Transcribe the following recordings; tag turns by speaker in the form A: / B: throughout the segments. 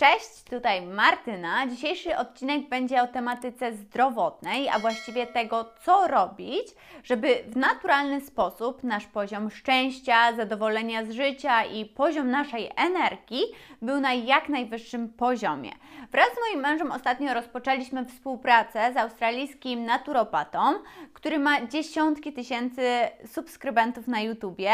A: Cześć, tutaj Martyna. Dzisiejszy odcinek będzie o tematyce zdrowotnej, a właściwie tego, co robić, żeby w naturalny sposób nasz poziom szczęścia, zadowolenia z życia i poziom naszej energii był na jak najwyższym poziomie. Wraz z moim mężem ostatnio rozpoczęliśmy współpracę z australijskim naturopatą, który ma dziesiątki tysięcy subskrybentów na YouTubie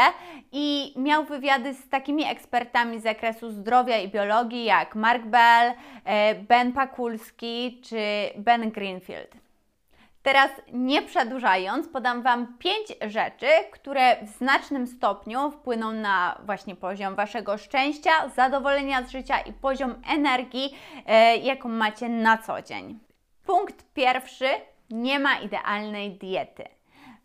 A: i miał wywiady z takimi ekspertami z zakresu zdrowia i biologii jak Mark Bell, e, Ben Pakulski czy Ben Greenfield. Teraz nie przedłużając, podam Wam pięć rzeczy, które w znacznym stopniu wpłyną na właśnie poziom Waszego szczęścia, zadowolenia z życia i poziom energii, e, jaką macie na co dzień. Punkt pierwszy: nie ma idealnej diety.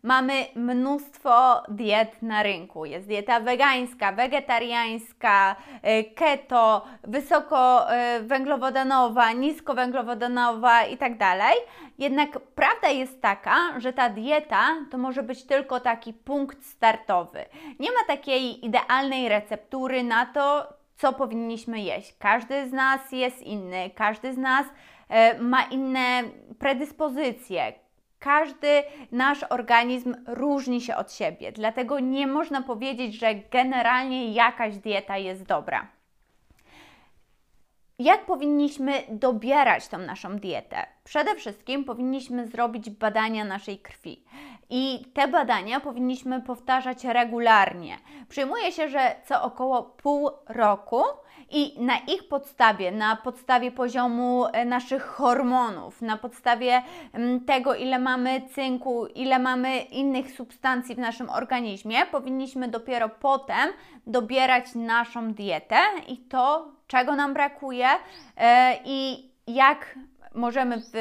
A: Mamy mnóstwo diet na rynku. Jest dieta wegańska, wegetariańska, e, keto, wysokowęglowodanowa, niskowęglowodanowa i tak. Jednak prawda jest taka, że ta dieta to może być tylko taki punkt startowy. Nie ma takiej idealnej receptury na to, co powinniśmy jeść. Każdy z nas jest inny, każdy z nas e, ma inne predyspozycje, każdy nasz organizm różni się od siebie, dlatego nie można powiedzieć, że generalnie jakaś dieta jest dobra. Jak powinniśmy dobierać tą naszą dietę? Przede wszystkim powinniśmy zrobić badania naszej krwi i te badania powinniśmy powtarzać regularnie. Przyjmuje się, że co około pół roku i na ich podstawie, na podstawie poziomu e, naszych hormonów, na podstawie mm, tego, ile mamy cynku, ile mamy innych substancji w naszym organizmie, powinniśmy dopiero potem dobierać naszą dietę i to, czego nam brakuje e, i jak możemy w,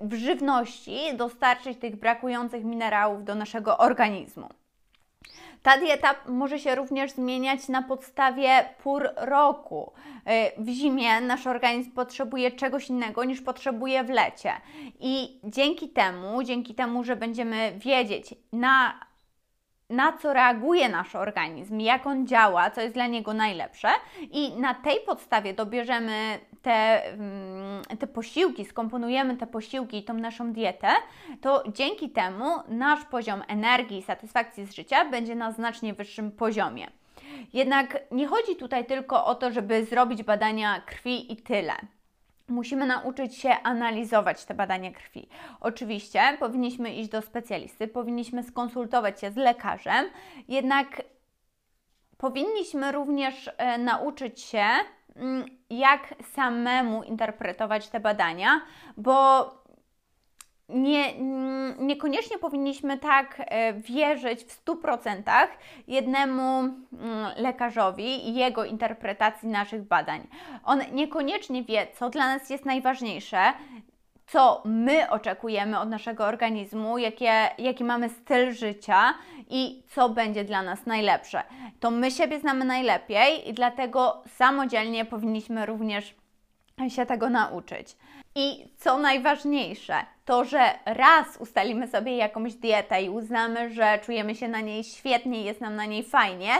A: w żywności dostarczyć tych brakujących minerałów do naszego organizmu. Ta dieta może się również zmieniać na podstawie pór roku. Y, w zimie nasz organizm potrzebuje czegoś innego niż potrzebuje w lecie. I dzięki temu, dzięki temu, że będziemy wiedzieć na na co reaguje nasz organizm, jak on działa, co jest dla niego najlepsze, i na tej podstawie dobierzemy te, mm, te posiłki, skomponujemy te posiłki i tą naszą dietę, to dzięki temu nasz poziom energii i satysfakcji z życia będzie na znacznie wyższym poziomie. Jednak nie chodzi tutaj tylko o to, żeby zrobić badania krwi i tyle. Musimy nauczyć się analizować te badania krwi. Oczywiście powinniśmy iść do specjalisty, powinniśmy skonsultować się z lekarzem, jednak powinniśmy również e, nauczyć się, mm, jak samemu interpretować te badania, bo nie, niekoniecznie powinniśmy tak e, wierzyć w 100% jednemu mm, lekarzowi i jego interpretacji naszych badań. On niekoniecznie wie, co dla nas jest najważniejsze, co my oczekujemy od naszego organizmu, jakie, jaki mamy styl życia i co będzie dla nas najlepsze. To my siebie znamy najlepiej i dlatego samodzielnie powinniśmy również się tego nauczyć. I co najważniejsze, to, że raz ustalimy sobie jakąś dietę i uznamy, że czujemy się na niej świetnie, jest nam na niej fajnie,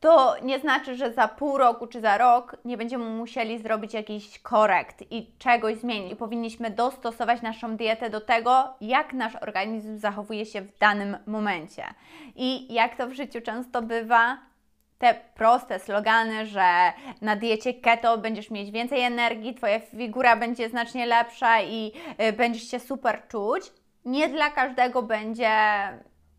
A: to nie znaczy, że za pół roku czy za rok nie będziemy musieli zrobić jakiś korekt i czegoś zmienić. Powinniśmy dostosować naszą dietę do tego, jak nasz organizm zachowuje się w danym momencie. I jak to w życiu często bywa, te proste slogany, że na diecie keto będziesz mieć więcej energii, Twoja figura będzie znacznie lepsza i y, będziesz się super czuć, nie dla każdego będzie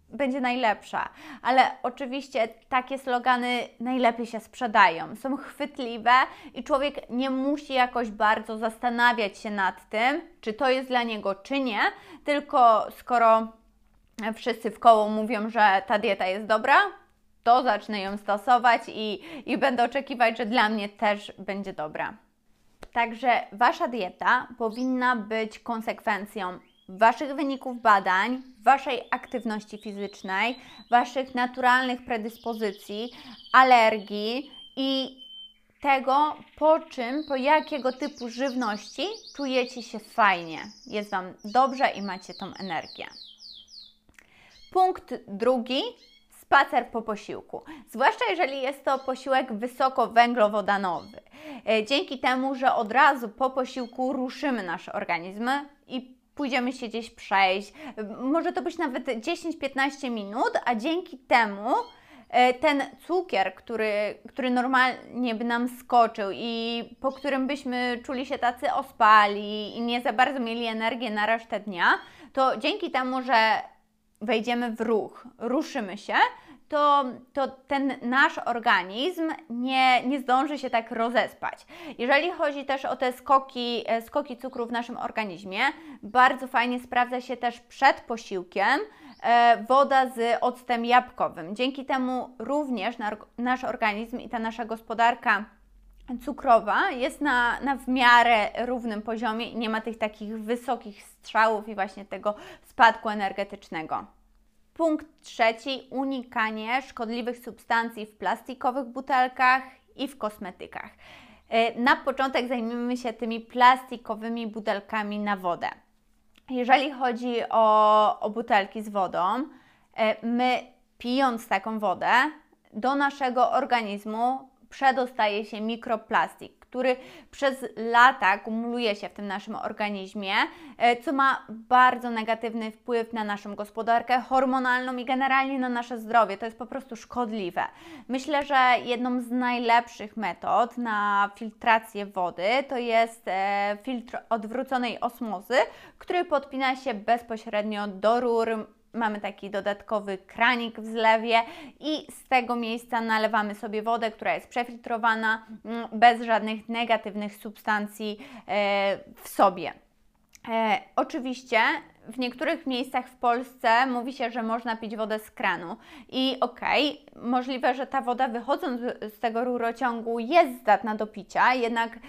A: będzie najlepsza. Ale oczywiście takie slogany najlepiej się sprzedają, są chwytliwe i człowiek nie musi jakoś bardzo zastanawiać się nad tym, czy to jest dla niego, czy nie, tylko skoro wszyscy w koło mówią, że ta dieta jest dobra, to zacznę ją stosować i, i będę oczekiwać, że dla mnie też będzie dobra. Także Wasza dieta powinna być konsekwencją Waszych wyników badań, Waszej aktywności fizycznej, Waszych naturalnych predyspozycji, alergii i tego, po czym, po jakiego typu żywności czujecie się fajnie, jest Wam dobrze i macie tą energię. Punkt drugi spacer po posiłku, zwłaszcza jeżeli jest to posiłek wysokowęglowodanowy. E, dzięki temu, że od razu po posiłku ruszymy nasz organizm i pójdziemy się gdzieś przejść. Może to być nawet 10-15 minut, a dzięki temu e, ten cukier, który, który normalnie by nam skoczył i po którym byśmy czuli się tacy ospali i nie za bardzo mieli energię na resztę dnia, to dzięki temu, że wejdziemy w ruch, ruszymy się, to, to ten nasz organizm nie, nie zdąży się tak rozespać. Jeżeli chodzi też o te skoki, e, skoki cukru w naszym organizmie, bardzo fajnie sprawdza się też przed posiłkiem e, woda z octem jabłkowym. Dzięki temu również nasz organizm i ta nasza gospodarka cukrowa jest na, na w miarę równym poziomie i nie ma tych takich wysokich strzałów i właśnie tego spadku energetycznego. Punkt trzeci: unikanie szkodliwych substancji w plastikowych butelkach i w kosmetykach. E, na początek zajmiemy się tymi plastikowymi butelkami na wodę. Jeżeli chodzi o, o butelki z wodą, e, my pijąc taką wodę, do naszego organizmu przedostaje się mikroplastik który przez lata kumuluje się w tym naszym organizmie, e, co ma bardzo negatywny wpływ na naszą gospodarkę hormonalną i generalnie na nasze zdrowie. To jest po prostu szkodliwe. Myślę, że jedną z najlepszych metod na filtrację wody to jest e, filtr odwróconej osmozy, który podpina się bezpośrednio do rur mamy taki dodatkowy kranik w zlewie i z tego miejsca nalewamy sobie wodę, która jest przefiltrowana mm, bez żadnych negatywnych substancji e, w sobie. E, oczywiście w niektórych miejscach w Polsce mówi się, że można pić wodę z kranu. I okej, okay, możliwe, że ta woda wychodząc z tego rurociągu jest zdatna do picia, jednak,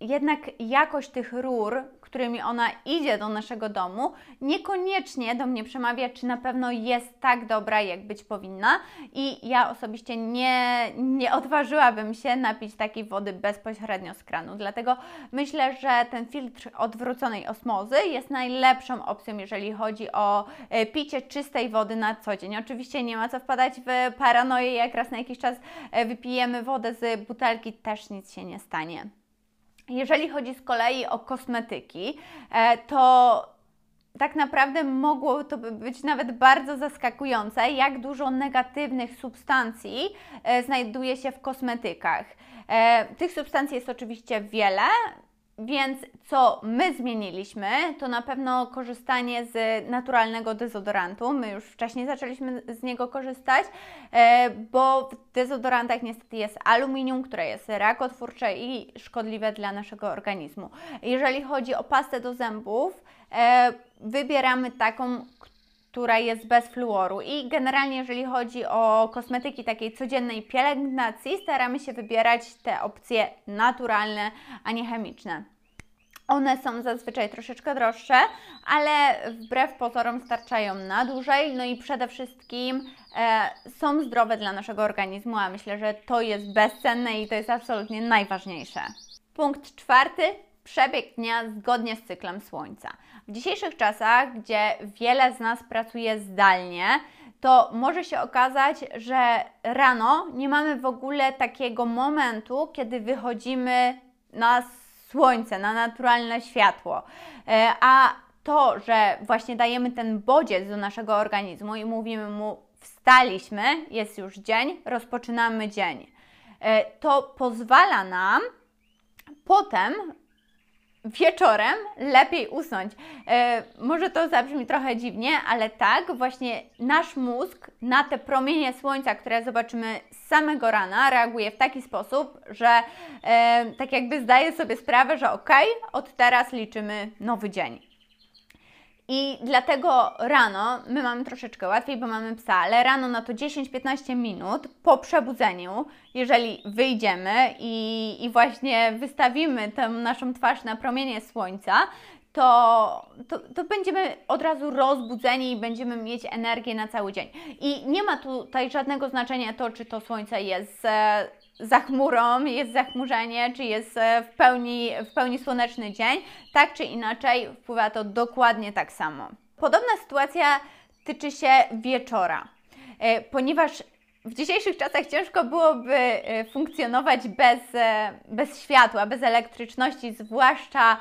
A: jednak jakość tych rur którymi ona idzie do naszego domu, niekoniecznie do mnie przemawia, czy na pewno jest tak dobra, jak być powinna. I ja osobiście nie, nie odważyłabym się napić takiej wody bezpośrednio z kranu. Dlatego myślę, że ten filtr odwróconej osmozy jest najlepszą opcją, jeżeli chodzi o e, picie czystej wody na co dzień. Oczywiście nie ma co wpadać w paranoję, jak raz na jakiś czas e, wypijemy wodę z butelki, też nic się nie stanie. Jeżeli chodzi z kolei o kosmetyki, e, to tak naprawdę mogło to być nawet bardzo zaskakujące, jak dużo negatywnych substancji e, znajduje się w kosmetykach. E, tych substancji jest oczywiście wiele, więc co my zmieniliśmy, to na pewno korzystanie z naturalnego dezodorantu. My już wcześniej zaczęliśmy z niego korzystać, e, bo w dezodorantach niestety jest aluminium, które jest rakotwórcze i szkodliwe dla naszego organizmu. Jeżeli chodzi o pastę do zębów, e, wybieramy taką, która jest bez fluoru. I generalnie, jeżeli chodzi o kosmetyki takiej codziennej pielęgnacji, staramy się wybierać te opcje naturalne, a nie chemiczne. One są zazwyczaj troszeczkę droższe, ale wbrew pozorom starczają na dłużej, no i przede wszystkim e, są zdrowe dla naszego organizmu, a myślę, że to jest bezcenne i to jest absolutnie najważniejsze. Punkt czwarty. Przebieg dnia zgodnie z cyklem Słońca. W dzisiejszych czasach, gdzie wiele z nas pracuje zdalnie, to może się okazać, że rano nie mamy w ogóle takiego momentu, kiedy wychodzimy na słońce, na naturalne światło. E, a to, że właśnie dajemy ten bodziec do naszego organizmu i mówimy mu, wstaliśmy, jest już dzień, rozpoczynamy dzień, e, to pozwala nam potem wieczorem lepiej usnąć. E, może to zabrzmi trochę dziwnie, ale tak, właśnie nasz mózg na te promienie słońca, które zobaczymy z samego rana, reaguje w taki sposób, że e, tak jakby zdaje sobie sprawę, że ok, od teraz liczymy nowy dzień. I dlatego rano my mamy troszeczkę łatwiej, bo mamy psa, ale rano na to 10-15 minut po przebudzeniu, jeżeli wyjdziemy i, i właśnie wystawimy tę naszą twarz na promienie słońca, to, to, to, będziemy od razu rozbudzeni i będziemy mieć energię na cały dzień. I nie ma tutaj żadnego znaczenia to, czy to słońce jest e, za chmurą, jest zachmurzenie, czy jest e, w pełni, w pełni słoneczny dzień, tak czy inaczej wpływa to dokładnie tak samo. Podobna sytuacja tyczy się wieczora. e, ponieważ w dzisiejszych czasach ciężko byłoby e, funkcjonować bez, bez światła, bez elektryczności, zwłaszcza,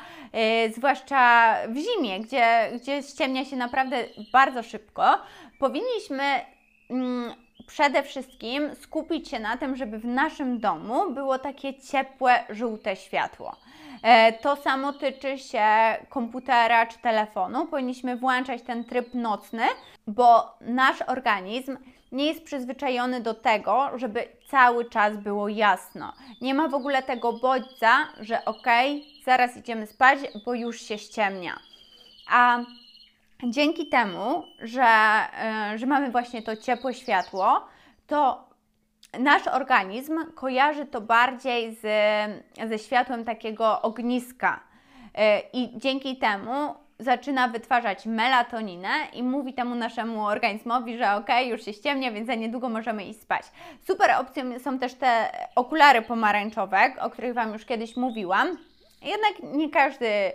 A: zwłaszcza w zimie, gdzie, gdzie ściemnia się naprawdę bardzo szybko. Powinniśmy mm, przede wszystkim skupić się na tym, żeby w naszym domu było takie ciepłe, żółte światło. E, to samo tyczy się komputera czy telefonu. Powinniśmy włączać ten tryb nocny, bo nasz organizm nie jest przyzwyczajony do tego, żeby cały czas było jasno. Nie ma w ogóle tego bodźca, że ok, zaraz idziemy spać, bo już się ściemnia. A dzięki temu, że, e, że mamy właśnie to ciepłe światło, to nasz organizm kojarzy to bardziej z, ze światłem takiego ogniska. E, I dzięki temu zaczyna wytwarzać melatoninę i mówi temu naszemu organizmowi, że ok, już się ściemnia, więc za niedługo możemy iść spać. Super opcją są też te okulary pomarańczowe, o których Wam już kiedyś mówiłam. Jednak nie każdy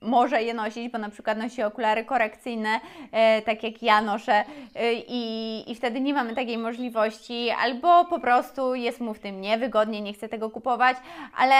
A: może je nosić, bo na przykład nosi okulary korekcyjne, e, tak jak ja noszę e, i, i wtedy nie mamy takiej możliwości, albo po prostu jest mu w tym niewygodnie, nie chce tego kupować, ale,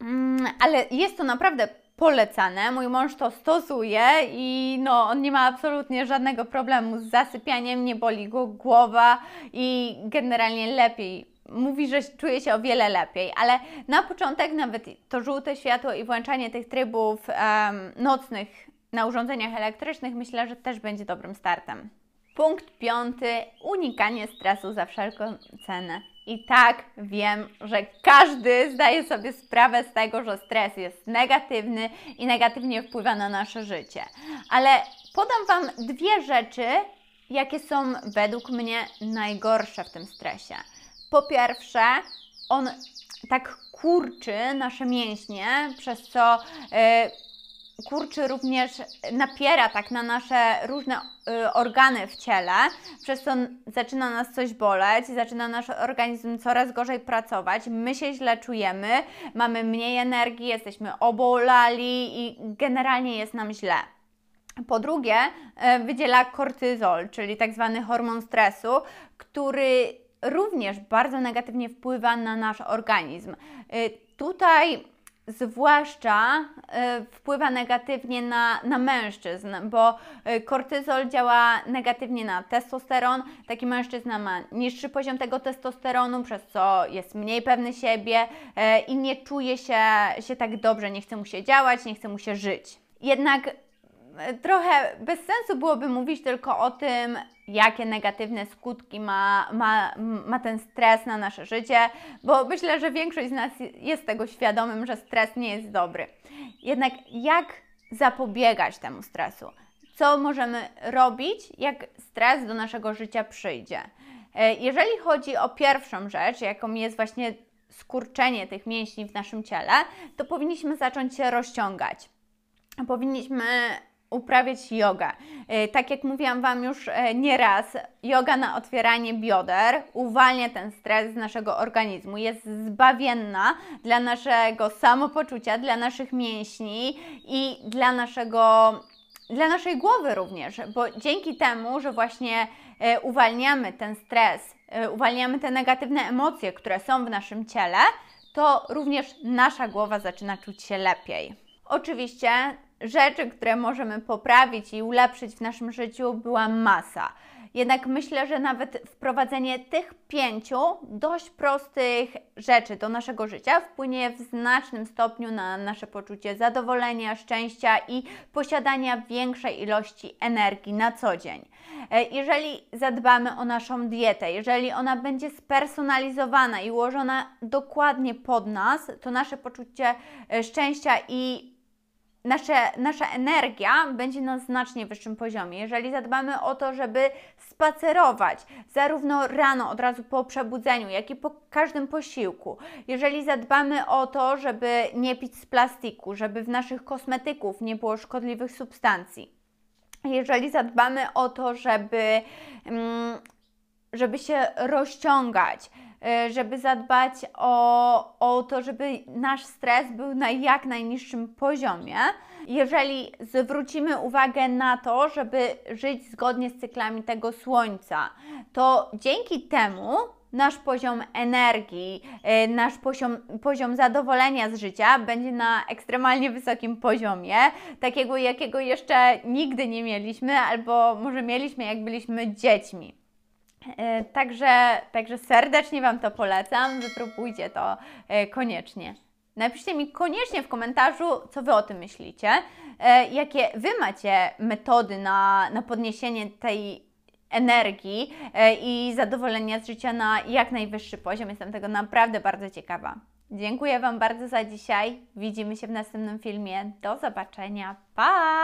A: mm, ale jest to naprawdę polecane. Mój mąż to stosuje i no, on nie ma absolutnie żadnego problemu z zasypianiem, nie boli go głowa i generalnie lepiej mówi, że czuje się o wiele lepiej, ale na początek nawet to żółte światło i włączanie tych trybów um, nocnych na urządzeniach elektrycznych myślę, że też będzie dobrym startem. Punkt piąty: unikanie stresu za wszelką cenę. I tak wiem, że każdy zdaje sobie sprawę z tego, że stres jest negatywny i negatywnie wpływa na nasze życie. Ale podam Wam dwie rzeczy, jakie są według mnie najgorsze w tym stresie. Po pierwsze, on tak kurczy nasze mięśnie, przez co y, kurczy również, napiera tak na nasze różne y, organy w ciele, przez co zaczyna nas coś boleć, zaczyna nasz organizm coraz gorzej pracować, my się źle czujemy, mamy mniej energii, jesteśmy obolali i generalnie jest nam źle. Po drugie, y, wydziela kortyzol, czyli tak zwany hormon stresu, który również bardzo negatywnie wpływa na nasz organizm. Y, tutaj zwłaszcza y, wpływa negatywnie na, na mężczyzn, bo y, kortyzol działa negatywnie na testosteron. Taki mężczyzna ma niższy poziom tego testosteronu, przez co jest mniej pewny siebie i nie czuje się, się tak dobrze, nie chce mu się działać, nie chce mu się żyć. Jednak trochę bez sensu byłoby mówić tylko o tym, jakie negatywne skutki ma, ma, ma ten stres na nasze życie, bo myślę, że większość z nas jest tego świadomym, że stres nie jest dobry. Jednak jak zapobiegać temu stresu? Co możemy robić, jak stres do naszego życia przyjdzie? E, jeżeli chodzi o pierwszą rzecz, jaką jest właśnie skurczenie tych mięśni w naszym ciele, to powinniśmy zacząć się rozciągać. Powinniśmy uprawiać jogę. E, tak jak mówiłam Wam już e, nieraz, yoga na otwieranie bioder uwalnia ten stres z naszego organizmu. Jest zbawienna dla naszego samopoczucia, dla naszych mięśni i dla naszego dla naszej głowy również, bo dzięki temu, że właśnie e, uwalniamy ten stres, uwalniamy te negatywne emocje, które są w naszym ciele, to również nasza głowa zaczyna czuć się lepiej. Oczywiście rzeczy, które możemy poprawić i ulepszyć w naszym życiu, była masa. Jednak myślę, że nawet wprowadzenie tych pięciu dość prostych rzeczy do naszego życia wpłynie w znacznym stopniu na nasze poczucie zadowolenia, szczęścia i posiadania większej ilości energii na co dzień. E, jeżeli zadbamy o naszą dietę, jeżeli ona będzie spersonalizowana i ułożona dokładnie pod nas, to nasze poczucie e, szczęścia i nasze, nasza energia będzie na znacznie wyższym poziomie. Jeżeli zadbamy o to, żeby spacerować zarówno rano, od razu po przebudzeniu, jak i po każdym posiłku, jeżeli zadbamy o to, żeby nie pić z plastiku, żeby w naszych kosmetyków nie było szkodliwych substancji, jeżeli zadbamy o to, żeby, mm, żeby się rozciągać, żeby zadbać o, o to, żeby nasz stres był na jak najniższym poziomie. Jeżeli zwrócimy uwagę na to, żeby żyć zgodnie z cyklami tego słońca, to dzięki temu nasz poziom energii, e, nasz poziom, poziom zadowolenia z życia będzie na ekstremalnie wysokim poziomie, takiego jakiego jeszcze nigdy nie mieliśmy, albo może mieliśmy jak byliśmy dziećmi. E, Także, także serdecznie Wam to polecam, wypróbujcie to e, koniecznie. Napiszcie mi koniecznie w komentarzu, co Wy o tym myślicie, e, jakie Wy macie metody na, na podniesienie tej energii i zadowolenia z życia na jak najwyższy poziom. Jestem tego naprawdę bardzo ciekawa. Dziękuję Wam bardzo za dzisiaj. Widzimy się w następnym filmie. Do zobaczenia. Pa!